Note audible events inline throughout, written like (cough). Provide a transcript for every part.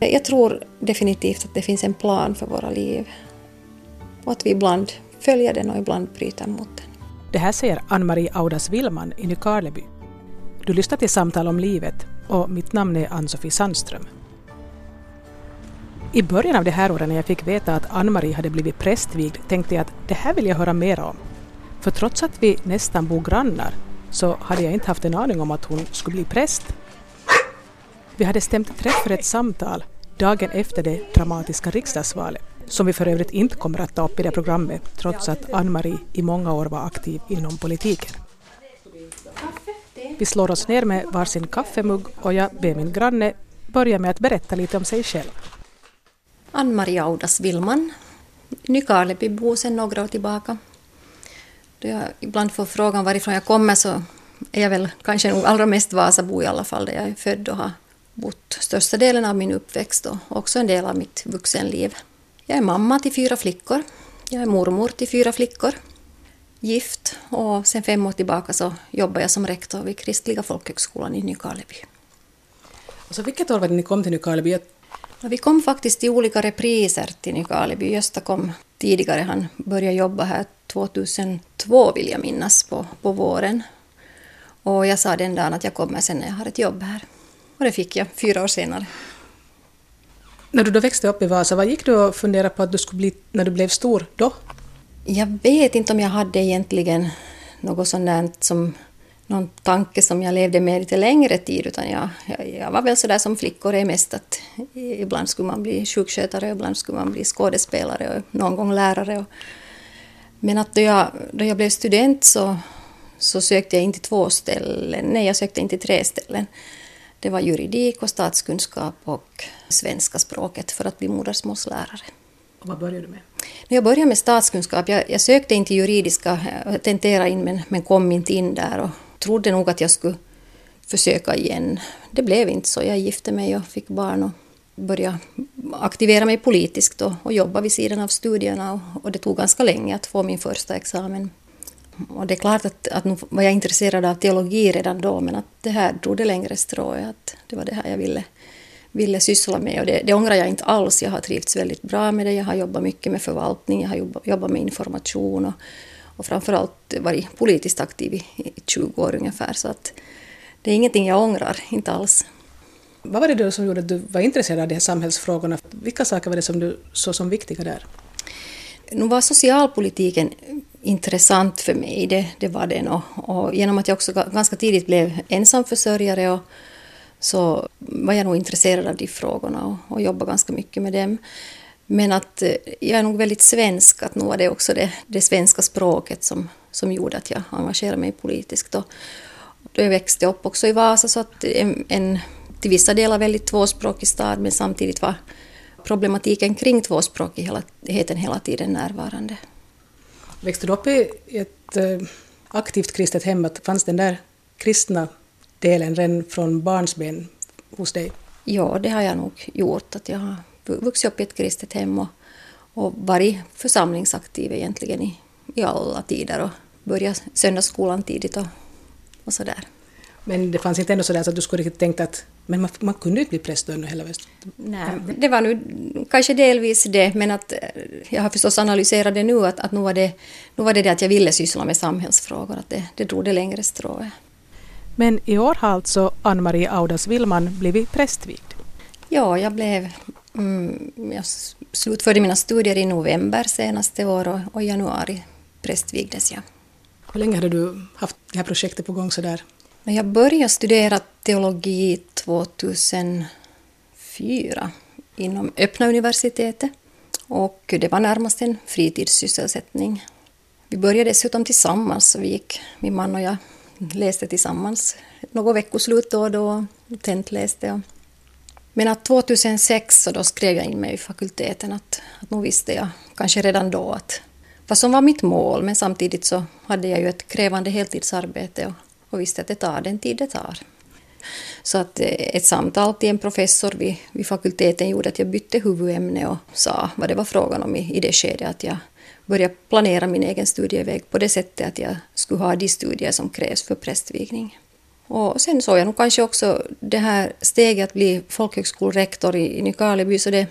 Jag tror definitivt att det finns en plan för våra liv och att vi ibland följer den och ibland bryter mot den. Det här säger Ann-Marie Audas Willman i Nykarleby. Du lyssnar till Samtal om livet och mitt namn är Ann-Sofie Sandström. I början av det här året när jag fick veta att Ann-Marie hade blivit prästvigd tänkte jag att det här vill jag höra mer om. För trots att vi nästan bor grannar så hade jag inte haft en aning om att hon skulle bli präst. Vi hade stämt träff för ett samtal dagen efter det dramatiska riksdagsvalet som vi för övrigt inte kommer att ta upp i det programmet trots att Ann-Marie i många år var aktiv inom politiken. Vi slår oss ner med varsin kaffemugg och jag ber min granne börja med att berätta lite om sig själv. Ann-Marie Audas Willman, Nykarlebybo sedan några år tillbaka. Då jag ibland får frågan varifrån jag kommer så är jag väl kanske nog allra mest Vasabo i alla fall, där jag är född och har bott största delen av min uppväxt och också en del av mitt vuxenliv. Jag är mamma till fyra flickor. Jag är mormor till fyra flickor. Gift och sen fem år tillbaka så jobbar jag som rektor vid Kristliga folkhögskolan i Nykarleby. Alltså vilket år var det ni kom till Nykarleby? Vi kom faktiskt i olika repriser till Nykarleby. Gösta kom tidigare, han började jobba här 2002 vill jag minnas på, på våren. Och jag sa den dagen att jag kommer sen när jag har ett jobb här. Och det fick jag fyra år senare. När du då växte upp i Vasa, vad gick du och funderade på att du skulle bli när du blev stor då? Jag vet inte om jag hade egentligen något sånt som någon tanke som jag levde med lite längre tid, utan jag, jag, jag var väl sådär som flickor är mest, att ibland skulle man bli sjukskötare, ibland skulle man bli skådespelare och någon gång lärare. Och, men att då jag, då jag blev student så, så sökte jag inte två ställen, nej jag sökte inte tre ställen. Det var juridik och statskunskap och svenska språket för att bli modersmålslärare. Och vad började du med? Jag började med statskunskap. Jag, jag sökte inte juridiska, jag tenterade in men, men kom inte in där och trodde nog att jag skulle försöka igen. Det blev inte så. Jag gifte mig och fick barn och började aktivera mig politiskt och, och jobba vid sidan av studierna och, och, det tog ganska länge att få min första examen. Och det är klart att, att nu var jag intresserad av teologi redan då men att det här drog det längre strået. Att det var det här jag ville, ville syssla med och det, det ångrar jag inte alls. Jag har trivts väldigt bra med det. Jag har jobbat mycket med förvaltning, jag har jobbat, jobbat med information och, och framförallt varit politiskt aktiv i, i 20 år ungefär. Så att det är ingenting jag ångrar, inte alls. Vad var det då som gjorde att du var intresserad av de här samhällsfrågorna? Vilka saker var det som du såg som viktiga där? Nu var socialpolitiken intressant för mig, det, det var den. Och, och genom att jag också ganska tidigt blev ensamförsörjare och, så var jag nog intresserad av de frågorna och, och jobbade ganska mycket med dem. Men att eh, jag är nog väldigt svensk, att nog var det också det, det svenska språket som, som gjorde att jag engagerade mig politiskt. Och då jag växte upp också i Vasa så att en, en till vissa delar väldigt tvåspråkig stad men samtidigt var problematiken kring tvåspråkigheten hela tiden närvarande. Växte du upp i ett eh, aktivt kristet hem? Fanns den där kristna delen redan från barnsben hos dig? Ja, det har jag nog gjort. Att jag har vuxit upp i ett kristet hem och, och varit församlingsaktiv egentligen i, i alla tider och börjat söndagsskolan tidigt och, och sådär. Men det fanns inte ändå sådär så att du skulle riktigt tänkt att men man, man kunde inte bli präst då hela väst. Nej, det var nu kanske delvis det, men att eh, jag har förstås analyserat det nu, att, att nu, var det, nu var det det att jag ville syssla med samhällsfrågor, att det, det drog det längre strået. Men i år har alltså Ann-Marie Audas Willman blivit prästvigd. Ja, jag blev... Mm, jag slutförde mina studier i november senaste år och, och i januari prästvigdes jag. Hur länge hade du haft det här projektet på gång sådär? Jag började studera teologi 2004 inom öppna universitetet och det var närmast en fritidssysselsättning. Vi började dessutom tillsammans, så vi gick, min man och jag läste tillsammans något veckoslut då och då, tentläste. Men att 2006 så då skrev jag in mig i fakulteten att, att nog visste jag kanske redan då att vad som var mitt mål men samtidigt så hade jag ju ett krävande heltidsarbete och och visste att det tar den tid det tar. Så att eh, ett samtal till en professor vid, vid fakulteten gjorde att jag bytte huvudämne och sa vad det var frågan om i, i det skedet att jag började planera min egen studieväg på det sättet att jag skulle ha de studier som krävs för prästvigning. Och sen såg jag nog kanske också det här steget att bli folkhögskolerektor i, i Nykarleby, så det,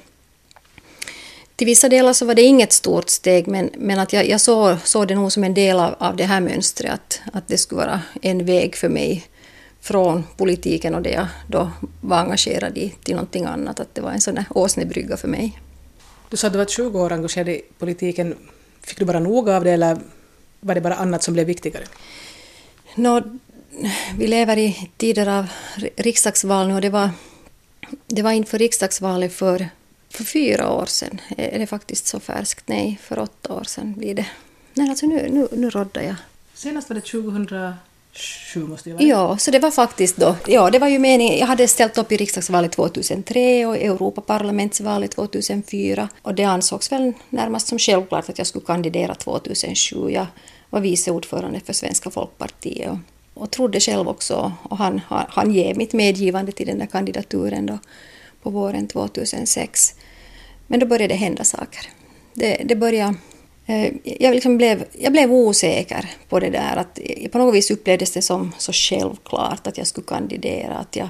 till vissa delar så var det inget stort steg, men, men att jag, jag såg, såg det nog som en del av, av det här mönstret, att, att det skulle vara en väg för mig från politiken och det jag då var engagerad i till någonting annat, att det var en sån där åsnebrygga för mig. Du sa att du var 20 år engagerad i politiken. Fick du bara nog av det eller var det bara annat som blev viktigare? Nå, vi lever i tider av riksdagsval nu och det var, det var inför riksdagsvalet för, för fyra år sedan. Är det faktiskt så färskt? Nej, för åtta år sedan blir det. Nej, alltså nu, nu, nu roddar jag. Senast var det 2007 måste det vara. Ja, så det var faktiskt då. Ja, det var ju meningen. Jag hade ställt upp i riksdagsvalet 2003 och Europaparlamentsvalet 2004 och det ansågs väl närmast som självklart att jag skulle kandidera 2007. Jag var vice ordförande för Svenska folkpartiet och och trodde själv också, och han, han ger mitt medgivande till den där kandidaturen då på våren 2006. Men då började det hända saker. Det, det började, eh, jag, liksom blev, jag blev osäker på det där. Att på något vis upplevdes det som så självklart att jag skulle kandidera. Att jag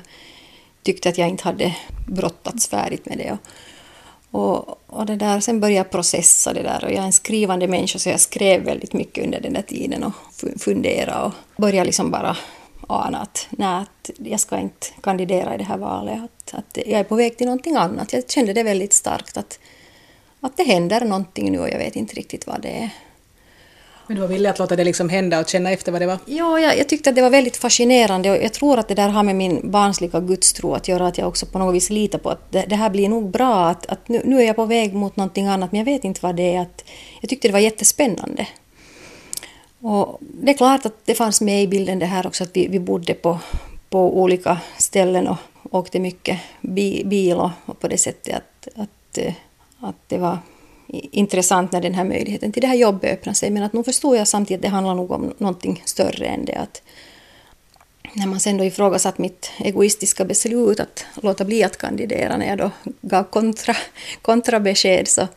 tyckte att jag inte hade brottats färdigt med det. Och, och det där, sen började jag processa det där och jag är en skrivande människa så jag skrev väldigt mycket under den där tiden och funderade och började liksom bara ana att, nej, att jag ska inte kandidera i det här valet, att, att jag är på väg till någonting annat. Jag kände det väldigt starkt att, att det händer någonting nu och jag vet inte riktigt vad det är. Men du var villig att låta det liksom hända och känna efter vad det var? Ja, jag, jag, tyckte att det var väldigt fascinerande och jag tror att det där har med min barnsliga gudstro att göra, att jag också på något vis litar på att det, det här blir nog bra, att, att nu, nu, är jag på väg mot någonting annat men jag vet inte vad det är. Att, jag tyckte det var jättespännande. Och det är klart att det fanns med i bilden det här också att vi, vi bodde på, på olika ställen och åkte mycket bi, bil och, och på det sättet att, att, eh, att det var intressant när den här möjligheten till det här jobbet öppnade sig. Men att nog förstod jag samtidigt att det handlar nog om någonting större än det. Att när man sen då ifrågasatt mitt egoistiska beslut att låta bli att kandidera när jag då gav kontra, kontrabesked så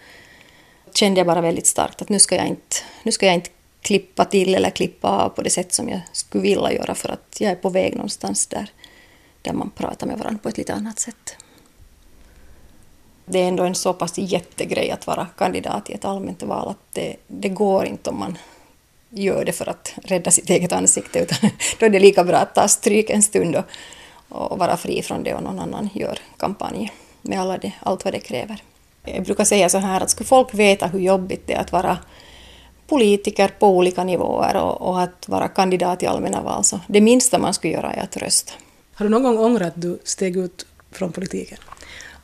kände jag bara väldigt starkt att nu ska jag inte, nu ska jag inte klippa till eller klippa av på det sätt som jag skulle vilja göra för att jag är på väg någonstans där, där man pratar med varandra på ett lite annat sätt det är ändå en så pass jättegrej att vara kandidat i ett allmänt val att det, det går inte om man gör det för att rädda sitt eget ansikte utan (laughs) då är det lika bra att ta stryk en stund och, och vara fri från det och någon annan gör kampanj med alla det, allt vad det kräver. Jag brukar säga så här att skulle folk veta hur jobbigt det är att vara politiker på olika nivåer och, och att vara kandidat i allmänna val så det minsta man skulle göra är att rösta. Har du någon gång ångrat att du steg ut från politiken?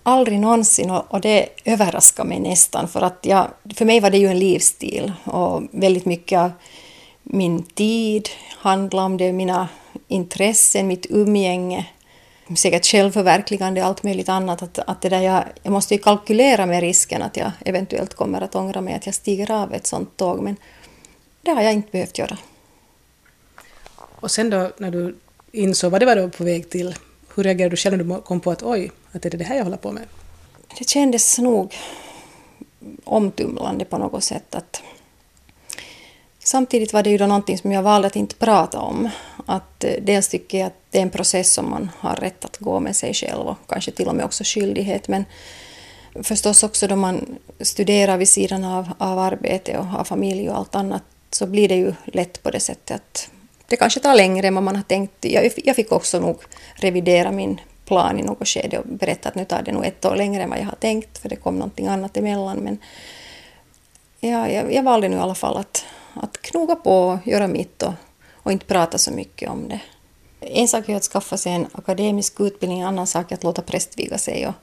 Aldrig någonsin och det överraskar mig nästan för att jag, för mig var det ju en livsstil och väldigt mycket av min tid handlade om det, mina intressen, mitt umgänge, säkert självförverkligande och allt möjligt annat. Att, att det där jag, jag måste ju kalkylera med risken att jag eventuellt kommer att ångra mig att jag stiger av ett sånt tåg men det har jag inte behövt göra. Och sen då när du insåg vad det var du var på väg till, hur reagerade du själv när du kom på att oj, att det är det här jag håller på med? Det kändes nog omtumlande på något sätt. Att Samtidigt var det ju då någonting som jag valde att inte prata om. Att eh, dels tycker jag att det är en process som man har rätt att gå med sig själv och kanske till och med också skyldighet. Men förstås också då man studerar vid sidan av, av arbete och har familj och allt annat så blir det ju lätt på det sättet att det kanske tar längre än vad man har tänkt. Jag, jag fick också nog revidera min plan i något skede och berätta att nu tar det nog ett år längre än vad jag har tänkt för det kom någonting annat emellan. Men ja, jag, jag valde nu i alla fall att, att knoga på och göra mitt och, och inte prata så mycket om det. En sak är att skaffa sig en akademisk utbildning, en annan sak är att låta prästviga sig. Och,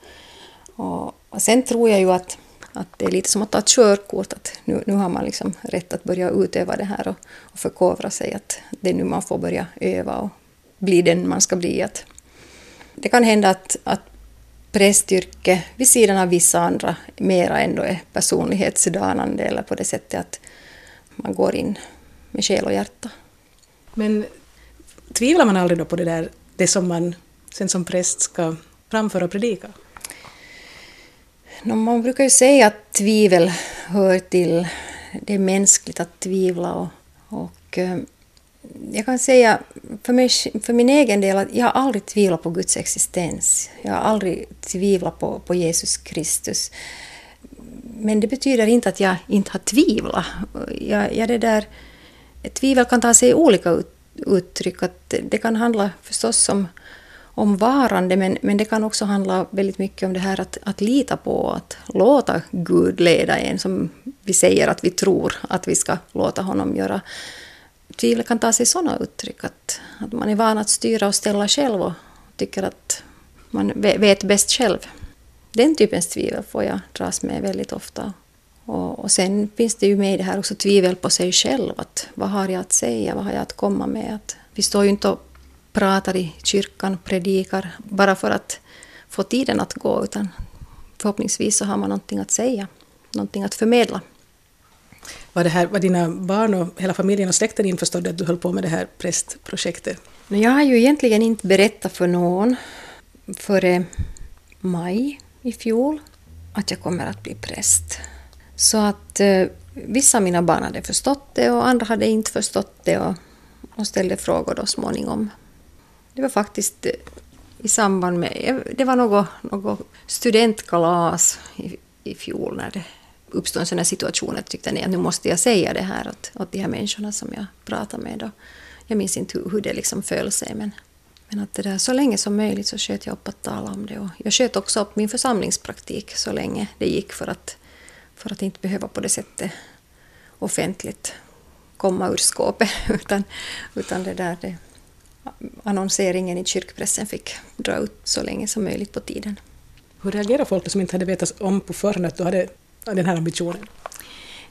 och, och sen tror jag ju att, att det är lite som att ta ett körkort, att nu, nu har man liksom rätt att börja utöva det här och, och förkovra sig, att det är nu man får börja öva och bli den man ska bli. Att, det kan hända att, att prästyrke vid sidan av vissa andra mera ändå är personlighetsdanande eller på det sättet att man går in med själ och hjärta. Men tvivlar man aldrig då på det där, det som man sen som präst ska framföra och predika? man brukar ju säga att tvivel hör till, det är mänskligt att tvivla och, och eh, jag kan säga för, mig, för min egen del att jag har aldrig tvivlat på Guds existens. Jag har aldrig tvivlat på, på Jesus Kristus. Men det betyder inte att jag inte har tvivlat. Jag, jag det där, tvivel kan ta sig olika ut, uttryck. Att det kan handla förstås om, om varande, men, men det kan också handla väldigt mycket om det här att, att lita på, att låta Gud leda en, som vi säger att vi tror att vi ska låta honom göra. Tvivel kan ta sig sådana uttryck, att, att man är van att styra och ställa själv och tycker att man vet bäst själv. Den typens tvivel får jag dras med väldigt ofta. Och, och sen finns det ju med i det här också tvivel på sig själv. Att vad har jag att säga? Vad har jag att komma med? Att vi står ju inte och pratar i kyrkan, predikar, bara för att få tiden att gå, utan förhoppningsvis så har man någonting att säga, någonting att förmedla. Var, det här, var dina barn och hela familjen och släkten införstådda att du höll på med det här prästprojektet? Jag har ju egentligen inte berättat för någon före maj i fjol att jag kommer att bli präst. Så att eh, vissa av mina barn hade förstått det och andra hade inte förstått det och, och ställde frågor då småningom. Det var faktiskt eh, i samband med, eh, det var något, något studentkalas i, i fjol när det uppstod en sån här situation att jag tyckte att nu måste jag säga det här åt, åt de här människorna som jag pratar med. Då. Jag minns inte hur, hur det liksom föll sig men, men att det där, så länge som möjligt så sköt jag upp att tala om det. Och jag sköt också upp min församlingspraktik så länge det gick för att för att inte behöva på det sättet offentligt komma ur skåpet. (laughs) Utan, utan det där, det, annonseringen i kyrkpressen fick dra ut så länge som möjligt på tiden. Hur reagerade folk som inte hade vetat om på förhand att du hade den här ambitionen?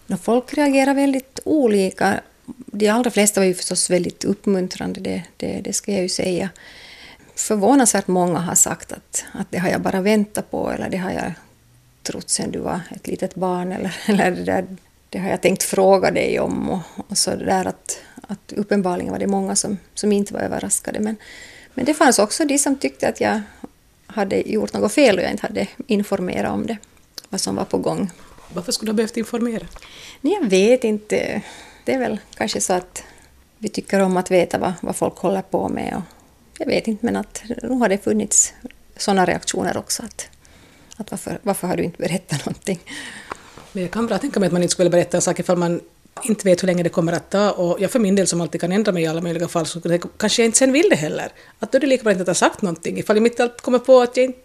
No, folk reagerar väldigt olika. De allra flesta var ju förstås väldigt uppmuntrande, det, det, det ska jag ju säga. Förvånansvärt många har sagt att, att det har jag bara väntat på eller det har jag trott sen du var ett litet barn eller, (laughs) eller det, där, det har jag tänkt fråga dig om och, och så där att, att uppenbarligen var det många som, som inte var överraskade men, men det fanns också de som tyckte att jag hade gjort något fel och jag inte hade informerat om det, vad som var på gång. Varför skulle du ha behövt informera? Nej, jag vet inte. Det är väl kanske så att vi tycker om att veta vad, vad folk håller på med. Och jag vet inte, men att nu har det funnits sådana reaktioner också. Att att varför, varför har du inte berättat någonting? Men jag kan bra tänka mig att man inte skulle berätta saker ifall man inte vet hur länge det kommer att ta. Och jag för min del som alltid kan ändra mig i alla möjliga fall, så kanske jag inte sen vill det heller. Att då är det lika bra att inte ha sagt någonting, ifall jag mitt allt kommer på att jag inte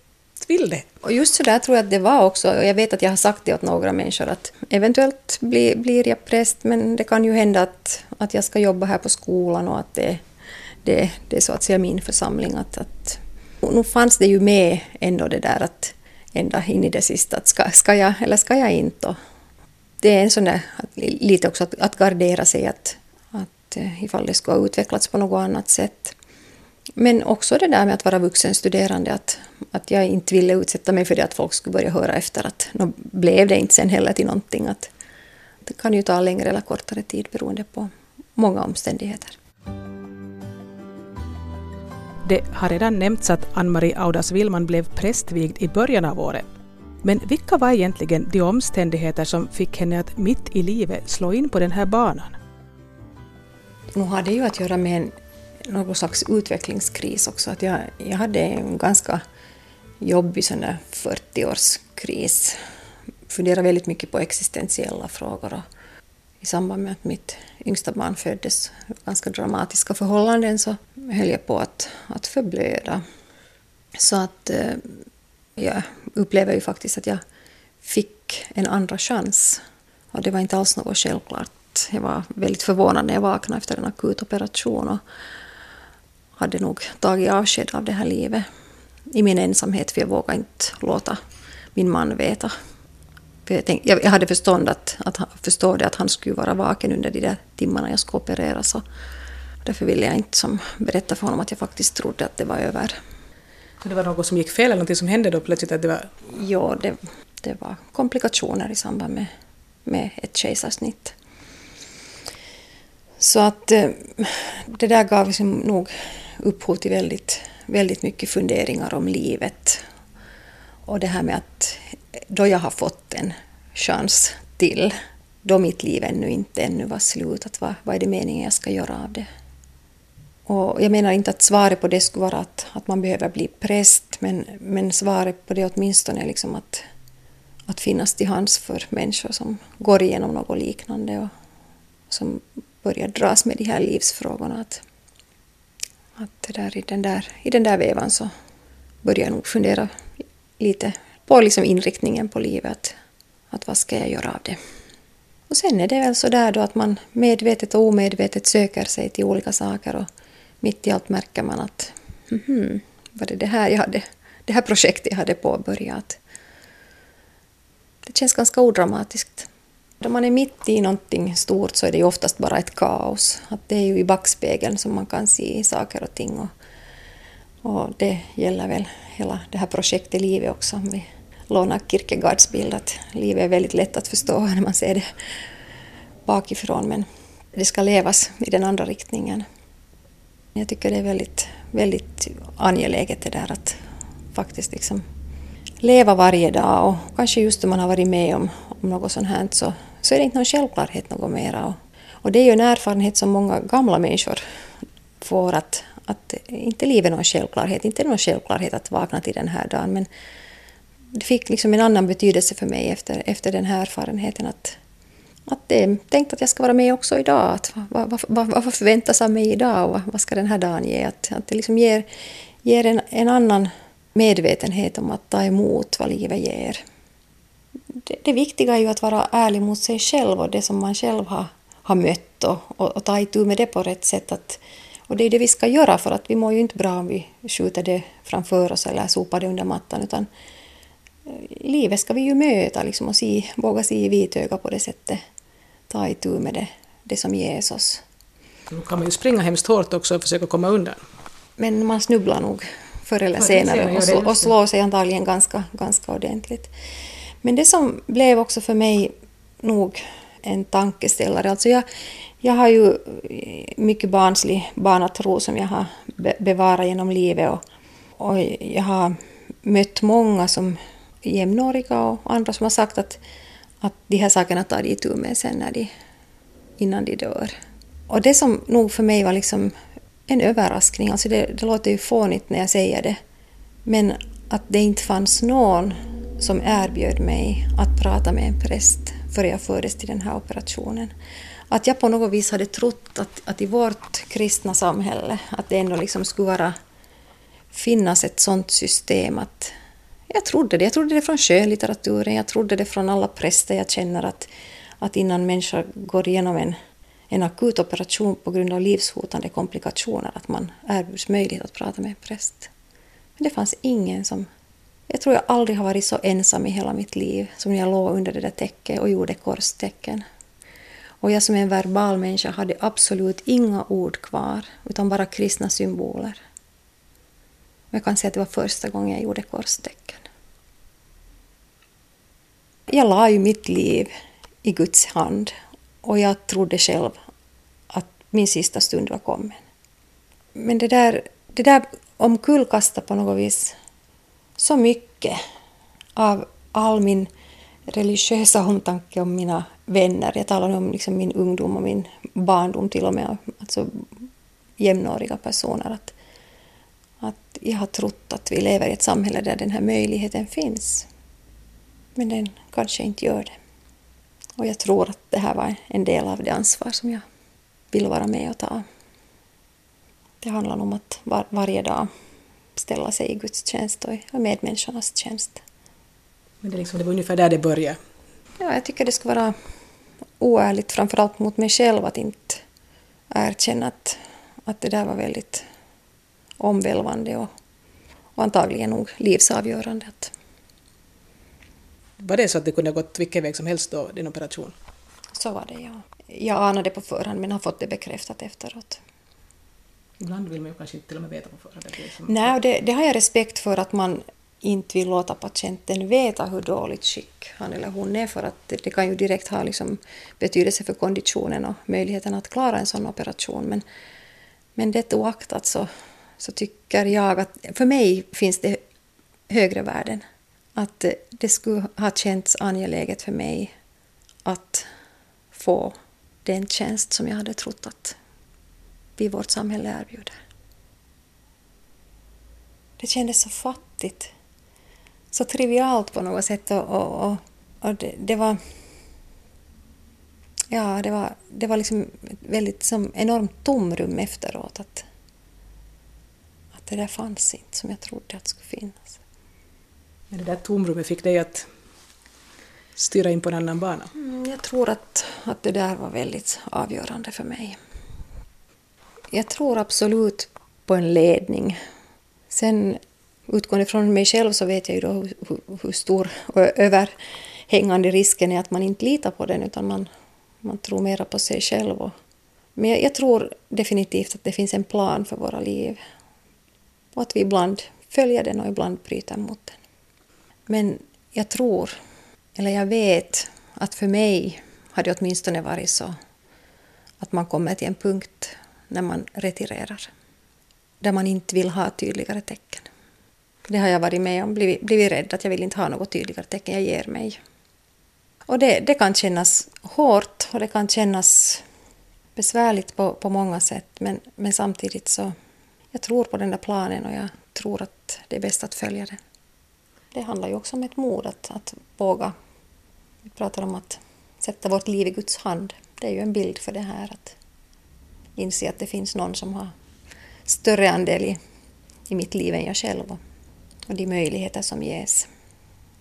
vill det. Och just så där tror jag att det var också, och jag vet att jag har sagt det åt några människor, att eventuellt blir, blir jag präst, men det kan ju hända att, att jag ska jobba här på skolan och att det, det, det är så att säga min församling. Att, att, nu fanns det ju med ändå det där att ända in i det sista att ska, ska jag eller ska jag inte? det är en sån där, lite också att, att gardera sig att, att eh, ifall det skulle ha utvecklats på något annat sätt. Men också det där med att vara vuxenstuderande, att, att jag inte ville utsätta mig för det att folk skulle börja höra efter att nu blev det inte sen heller till någonting. Att det kan ju ta längre eller kortare tid beroende på många omständigheter. Det har redan nämnts att Ann-Marie Audas Willman blev prästvigd i början av året. Men vilka var egentligen de omständigheter som fick henne att mitt i livet slå in på den här banan? Nu har det ju att göra med en, någon slags utvecklingskris också. Att jag, jag hade en ganska jobbig 40-årskris. Funderade väldigt mycket på existentiella frågor. Och I samband med att mitt yngsta barn föddes, ganska dramatiska förhållanden, så höll jag på att, att förblöda. Så att eh, jag upplever ju faktiskt att jag fick en andra chans. Och det var inte alls något självklart. Jag var väldigt förvånad när jag vaknade efter en akut operation och hade nog tagit avsked av det här livet i min ensamhet, för jag vågade inte låta min man veta för jag, tänkte, jag, hade förstånd att, att förstå det att han skulle vara vaken under de där timmarna jag skulle opereras. Och därför ville jag inte som berätta för honom att jag faktiskt trodde att det var över. Det var något som gick fel eller något som hände då plötsligt? Att det var... Ja, det, det var komplikationer i samband med, med ett kejsarsnitt. Så att eh, det där gav liksom nog upphov till väldigt, väldigt mycket funderingar om livet. Och det här med att då jag har fått en chans till, då mitt liv ännu inte ännu var slut, att vad, vad är det meningen jag ska göra av det? Och jag menar inte att svaret på det skulle vara att, att man behöver bli präst, men, men svaret på det åtminstone är liksom att, att finnas till hands för människor som går igenom något liknande och som börjar dras med de här livsfrågorna. Att, att det där, i, den där, I den där vevan så börjar jag nog fundera lite på liksom inriktningen på livet. Att, vad ska jag göra av det? Och sen är det väl så där då att man medvetet och omedvetet söker sig till olika saker och mitt i allt märker man att mm, var det det här jag hade, det här projektet jag hade påbörjat. Det känns ganska odramatiskt. Då man är mitt i någonting stort så är det ju oftast bara ett kaos. Att det är ju i backspegeln som man kan se saker och ting. Och, och det gäller väl hela det här projektet i livet också. Om vi Låna Kierkegaards bild att livet är väldigt lätt att förstå (laughs) när man ser det bakifrån men det ska levas i den andra riktningen. Jag tycker det är väldigt, väldigt angeläget det där att faktiskt liksom leva varje dag och kanske just om man har varit med om, om något sånt här så, så är det inte någon självklarhet något mera. Och, och det är ju en erfarenhet som många gamla människor får att, att inte livet är någon självklarhet, inte är det någon självklarhet att vakna till den här dagen men det fick liksom en annan betydelse för mig efter, efter den här erfarenheten att, att det är tänkt att jag ska vara med också idag. Att, vad, vad, vad, vad förväntas av mig idag och vad, vad ska den här dagen ge? Att, att det liksom ger, ger en, en annan medvetenhet om att ta emot vad livet ger. Det, det viktiga är ju att vara ärlig mot sig själv och det som man själv har, har mött och, och, och ta itu med det på rätt sätt. Att, och det är det vi ska göra för att vi mår ju inte bra om vi skjuter det framför oss eller sopar det under mattan utan livet ska vi ju möta liksom och se, våga se i vitöga på det sättet. Ta itu med det, det som ges oss. Då kan man ju springa hemskt hårt också och försöka komma undan. Men man snubblar nog förr eller senare och, slå, och slår sig antagligen ganska, ganska ordentligt. Men det som blev också för mig nog en tankeställare, alltså jag, jag har ju mycket barnslig barnatro som jag har bevarat genom livet och, och jag har mött många som jämnåriga och andra som har sagt att, att de här sakerna tar de itu med sen när de, innan de dör. Och det som nog för mig var liksom en överraskning, alltså det, det låter ju fånigt när jag säger det, men att det inte fanns någon som erbjöd mig att prata med en präst före jag fördes till den här operationen. Att jag på något vis hade trott att, att i vårt kristna samhälle att det ändå liksom skulle vara, finnas ett sådant system att, jag trodde det. Jag trodde det från skönlitteraturen, jag trodde det från alla präster jag känner att, att innan människor går igenom en, en akut operation på grund av livshotande komplikationer att man erbjuds möjlighet att prata med en präst. Men det fanns ingen som... Jag tror jag aldrig har varit så ensam i hela mitt liv som när jag låg under det där täcket och gjorde korstecken. Och jag som en verbal människa hade absolut inga ord kvar utan bara kristna symboler. Jag kan säga att det var första gången jag gjorde korstecken. Jag la ju mitt liv i Guds hand och jag trodde själv att min sista stund var kommen. Men det där, det där omkullkastade på något vis så mycket av all min religiösa omtanke om mina vänner. Jag talar om liksom min ungdom och min barndom till och med, alltså jämnåriga personer. Att att jag har trott att vi lever i ett samhälle där den här möjligheten finns. Men den kanske inte gör det. Och jag tror att det här var en del av det ansvar som jag vill vara med och ta. Det handlar om att var, varje dag ställa sig i Guds tjänst och i medmänniskornas tjänst. Men det, liksom, det var ungefär där det började? Ja, jag tycker det ska vara oärligt, framförallt mot mig själv, att inte erkänna att, att det där var väldigt omvälvande och, och antagligen nog livsavgörande. Var det så att det kunde ha gått vilken väg som helst då, din operation? Så var det, ja. Jag anade på förhand men har fått det bekräftat efteråt. Ibland vill man ju kanske inte till och med veta på förhand. Det som... Nej, det, det har jag respekt för att man inte vill låta patienten veta hur dåligt skick han eller hon är för att det, det kan ju direkt ha liksom betydelse för konditionen och möjligheten att klara en sån operation. Men, men det oaktat så, så tycker jag att för mig finns det högre värden. Att det skulle ha känts angeläget för mig att få den tjänst som jag hade trott att vi i vårt samhälle erbjuder. Det kändes så fattigt, så trivialt på något sätt och, och, och, och det, det, var... Ja, det var, det var liksom ett väldigt som enormt tomrum efteråt. Att, att det där fanns inte som jag trodde att det skulle finnas. Men det där tomrummet fick dig att styra in på en annan bana? Mm, jag tror att, att det där var väldigt avgörande för mig. Jag tror absolut på en ledning. Sen utgående från mig själv så vet jag ju då hur, hur, hur stor och överhängande risken är att man inte litar på den utan man, man tror mera på sig själv. Och, men jag, jag tror definitivt att det finns en plan för våra liv och att vi ibland följer den och ibland bryter mot den. Men jag tror, eller jag vet, att för mig har det åtminstone varit så att man kommer till en punkt när man retirerar. Där man inte vill ha tydligare tecken. Det har jag varit med om, blivit, blivit rädd att jag vill inte ha något tydligare tecken, jag ger mig. Och det, det kan kännas hårt och det kan kännas besvärligt på, på många sätt men, men samtidigt så jag tror på den där planen och jag tror att det är bäst att följa den. Det handlar ju också om ett mod att, att våga. Vi pratar om att sätta vårt liv i Guds hand. Det är ju en bild för det här att inse att det finns någon som har större andel i, i mitt liv än jag själv och, och de möjligheter som ges.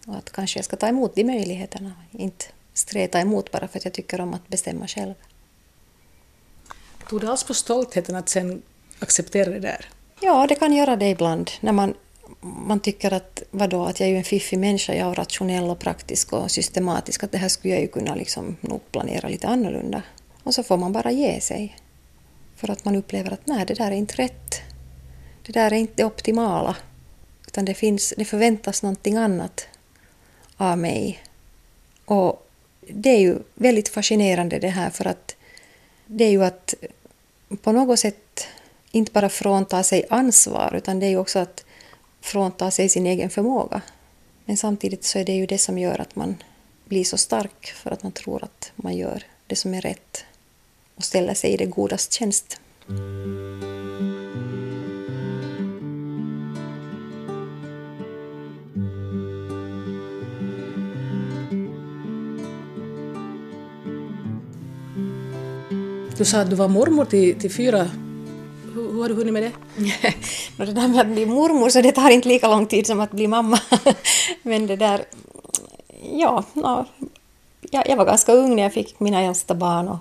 Och att kanske jag ska ta emot de möjligheterna, inte streta emot bara för att jag tycker om att bestämma själv. Tog du alls på stoltheten att sen acceptera det där? Ja, det kan göra det ibland. När man, man tycker att, vadå, att jag är ju en fiffig människa, jag är rationell och praktisk och systematisk, att det här skulle jag ju kunna liksom nog planera lite annorlunda. Och så får man bara ge sig. För att man upplever att nej, det där är inte rätt. Det där är inte det optimala. Utan det, finns, det förväntas någonting annat av mig. Och det är ju väldigt fascinerande det här för att det är ju att på något sätt inte bara frånta sig ansvar utan det är ju också att frånta sig sin egen förmåga. Men samtidigt så är det ju det som gör att man blir så stark för att man tror att man gör det som är rätt och ställer sig i det godas tjänst. Du sa att du var mormor till, till fyra. Har du hunnit med det? det där (laughs) tota, med att bli mormor så det tar inte lika lång tid som att bli mamma. Men det där... Ja, no, jag, jag var ganska ung när jag fick mina äldsta barn och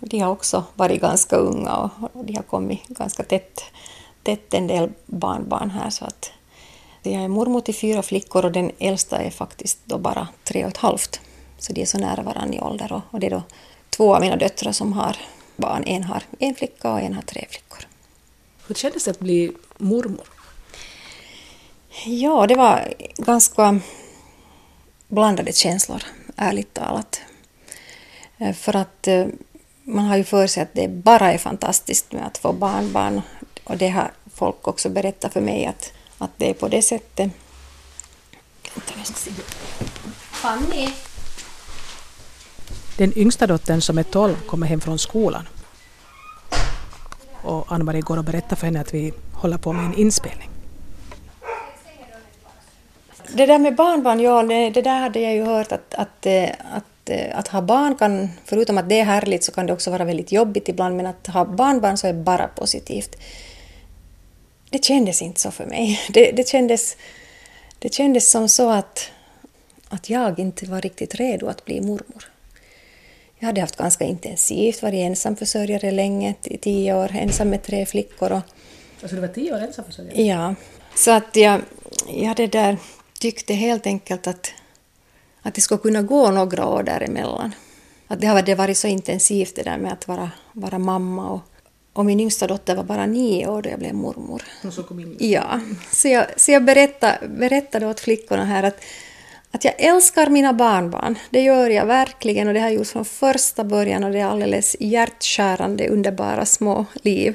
de har också varit ganska unga och de har kommit ganska tätt, tätt en del barnbarn här. Så att jag är mormor till fyra flickor och den äldsta är faktiskt då bara tre och ett halvt. Så de är så nära varandra i ålder och, och det är då två av mina döttrar som har barn. En har en flicka och en har tre flickor. Hur kändes det att bli mormor? Ja, det var ganska blandade känslor, ärligt talat. Eh, för att eh, man har ju för sig att det bara är fantastiskt med att få barnbarn och det har folk också berättat för mig att, att det är på det sättet. Fanny! Den yngsta dottern som är 12 kommer hem från skolan. Och Ann-Marie går och berättar för henne att vi håller på med en inspelning. Det där med barnbarn, ja, det, det där hade jag ju hört att, att, eh, att eh, att ha barn kan, förutom att det är härligt, så kan det också vara väldigt jobbigt ibland, men att ha barnbarn så är bara positivt. Det kändes inte så för mig. Det, det, kändes, det kändes som så att, att jag inte var riktigt redo att bli mormor. Jag hade haft ganska intensivt, varit ensamförsörjare länge, tio år, ensam med tre flickor. Och, alltså du var tio år ensamförsörjare? Ja, så att jag, jag det där, tyckte helt enkelt att att det skulle kunna gå några år däremellan. Att det har varit så intensivt det där med att vara, vara mamma och, och min yngsta dotter var bara nio år då jag blev mormor. så kom in. Ja, så jag, så jag berättade, berättade åt flickorna här att, att jag älskar mina barnbarn. Det gör jag verkligen och det har jag gjort från första början och det är alldeles hjärtskärande, underbara små liv.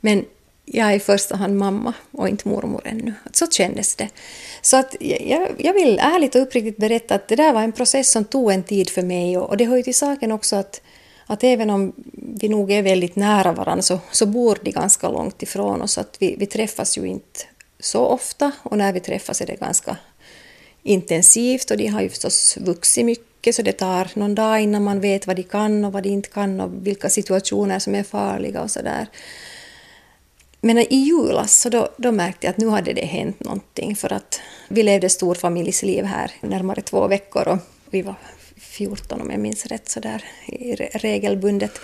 Men jag är i första hand mamma och inte mormor ännu. Så kändes det. Så att jag, jag vill ärligt och uppriktigt berätta att det där var en process som tog en tid för mig och, och det hör ju till saken också att, att även om vi nog är väldigt nära varandra så, så bor de ganska långt ifrån oss. Att vi, vi träffas ju inte så ofta och när vi träffas är det ganska intensivt och de har ju förstås vuxit mycket så det tar någon dag innan man vet vad de kan och vad de inte kan och vilka situationer som är farliga och sådär. Men i julas så då, då märkte jag att nu hade det hänt någonting för att vi levde storfamiljsliv här närmare två veckor och vi var 14 om jag minns rätt sådär regelbundet.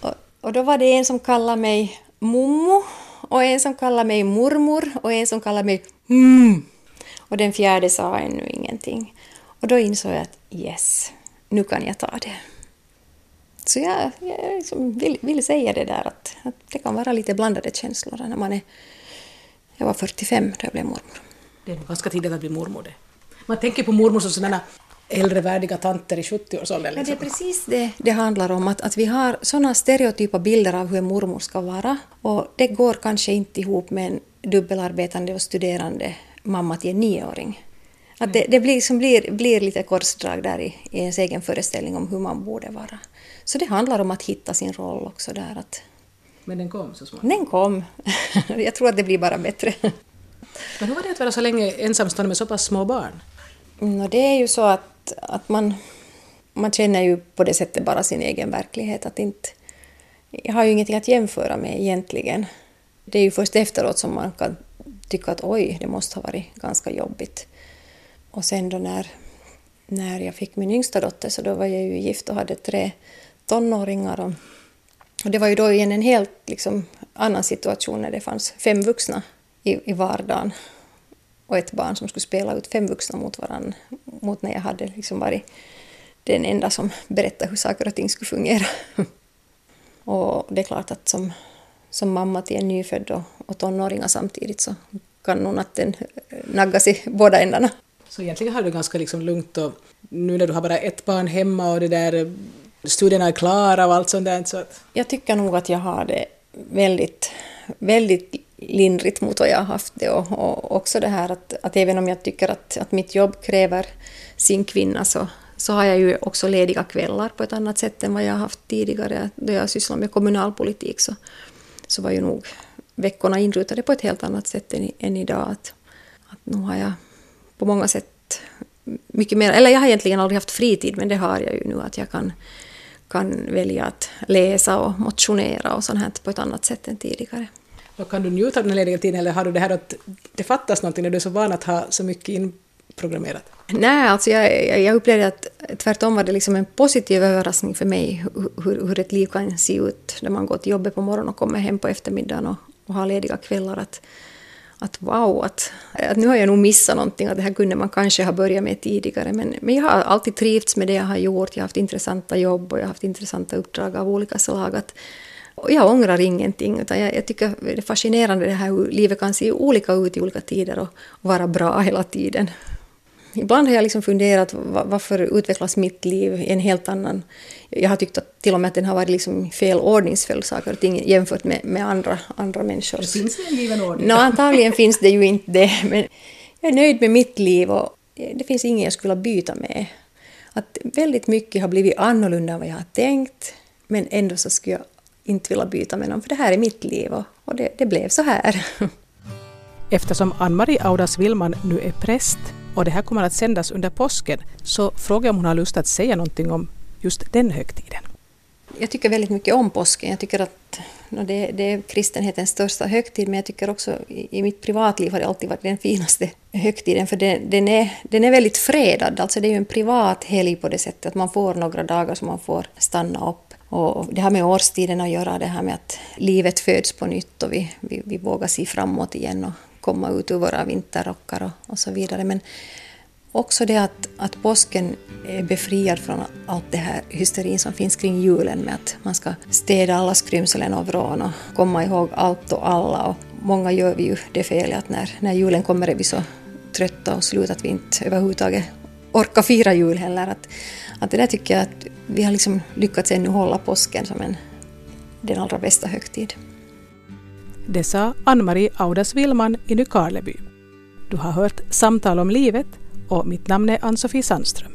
Och, och då var det en som kallade mig mommo och en som kallade mig mormor och en som kallade mig mm. Och den fjärde sa ännu ingenting. Och då insåg jag att yes, nu kan jag ta det. Så jag, jag liksom vill, vill, säga det där att, att, det kan vara lite blandade känslor när man är... Jag var 45 då jag blev mormor. Det är ganska tidigt att bli mormor det. Man tänker på mormor som sådana äldre värdiga tanter i 70-årsåldern. Liksom. Ja, det är precis det det handlar om, att, att vi har sådana stereotypa bilder av hur en mormor ska vara och det går kanske inte ihop med en dubbelarbetande och studerande mamma till en nioåring. Att det, det blir, som blir, blir lite korsdrag där i, i ens egen föreställning om hur man borde vara. Så det handlar om att hitta sin roll också där. Att... Men den kom så småningom? Den kom. (laughs) Jag tror att det blir bara bättre. Men hur var det att vara så länge ensamstående med så pass små barn? Mm, det är ju så att, att man, man känner ju på det sättet bara sin egen verklighet. Att inte, jag har ju ingenting att jämföra med egentligen. Det är ju först efteråt som man kan tycka att oj, det måste ha varit ganska jobbigt. Och sen då när, när jag fick min yngsta dotter så då var jag ju gift och hade tre tonåringar. Och, och det var ju då igen en helt liksom, annan situation när det fanns fem vuxna i, i vardagen och ett barn som skulle spela ut fem vuxna mot varandra mot när jag hade liksom varit den enda som berättade hur saker och ting skulle fungera. (laughs) och det är klart att som, som mamma till en nyfödd och, och tonåringar samtidigt så kan nog natten naggas i båda ändarna. Så egentligen har du ganska liksom lugnt och nu när du har bara ett barn hemma och det där studierna är klara och allt sånt där. Så att... Jag tycker nog att jag har det väldigt, väldigt lindrigt mot vad jag har haft det och, och också det här att, att även om jag tycker att, att mitt jobb kräver sin kvinna så, så har jag ju också lediga kvällar på ett annat sätt än vad jag har haft tidigare. Då jag sysslade med kommunalpolitik så, så var ju nog veckorna inrutade på ett helt annat sätt än, än idag. Att, att nu har jag på många sätt mycket mer, eller jag har egentligen aldrig haft fritid men det har jag ju nu att jag kan, kan välja att läsa och motionera och sånt här på ett annat sätt än tidigare. Och kan du njuta av den lediga tiden eller har du det här att det fattas någonting när du är så van att ha så mycket programmerat? Nej, alltså jag, jag upplevde att tvärtom var det liksom en positiv överraskning för mig hur, hur ett liv kan se ut när man går till jobbet på morgonen och kommer hem på eftermiddagen och, och har lediga kvällar. Att, att wow, att, att nu har jag nog missat någonting, att det här kunde man kanske ha börjat med tidigare. Men, men jag har alltid trivts med det jag har gjort, jag har haft intressanta jobb och jag har haft intressanta uppdrag av olika slag. Att, och jag ångrar ingenting, utan jag, jag, tycker det är fascinerande det här hur livet kan se olika ut i olika tider och, och vara bra hela tiden. Ibland har jag liksom funderat varför utvecklas mitt liv i en helt annan... Jag har tyckt att till och med att den har varit liksom fel ordningsföljd saker och ting jämfört med, med andra, andra människor. Det finns det en given ordning? No, antagligen finns det ju inte det, men jag är nöjd med mitt liv och det finns inget jag skulle byta med. Att väldigt mycket har blivit annorlunda än vad jag har tänkt, men ändå så skulle jag inte vilja byta med någon, för det här är mitt liv och, och det, det blev så här. Eftersom Ann-Marie Audas Willman nu är präst och det här kommer att sändas under påsken så frågar jag om hon har lust att säga någonting om just den högtiden. Jag tycker väldigt mycket om påsken. Jag tycker att det, det är kristenhetens största högtid men jag tycker också i mitt privatliv har det alltid varit den finaste högtiden för den, den, är, den är väldigt fredad. Alltså det är ju en privat helg på det sättet att man får några dagar som man får stanna upp. Och det har med årstiden att göra, det här med att livet föds på nytt och vi, vi, vi vågar se framåt igen och komma ut ur våra vinterrockar och, och så vidare. Men också det att, att påsken är befriad från allt det här hysterin som finns kring julen med att man ska städa alla skrymslen och vrån och komma ihåg allt och alla. Och många gör vi ju det felet att när, när julen kommer är vi så trötta och slut att vi inte överhuvudtaget orkar fira jul heller. Att, att det där tycker jag att vi har liksom lyckats ännu hålla påsken som en, den allra bästa högtid. Det sa Ann-Marie Audas Willman i Nykarleby. Du har hört Samtal om livet och mitt namn är Ann-Sofie Sandström.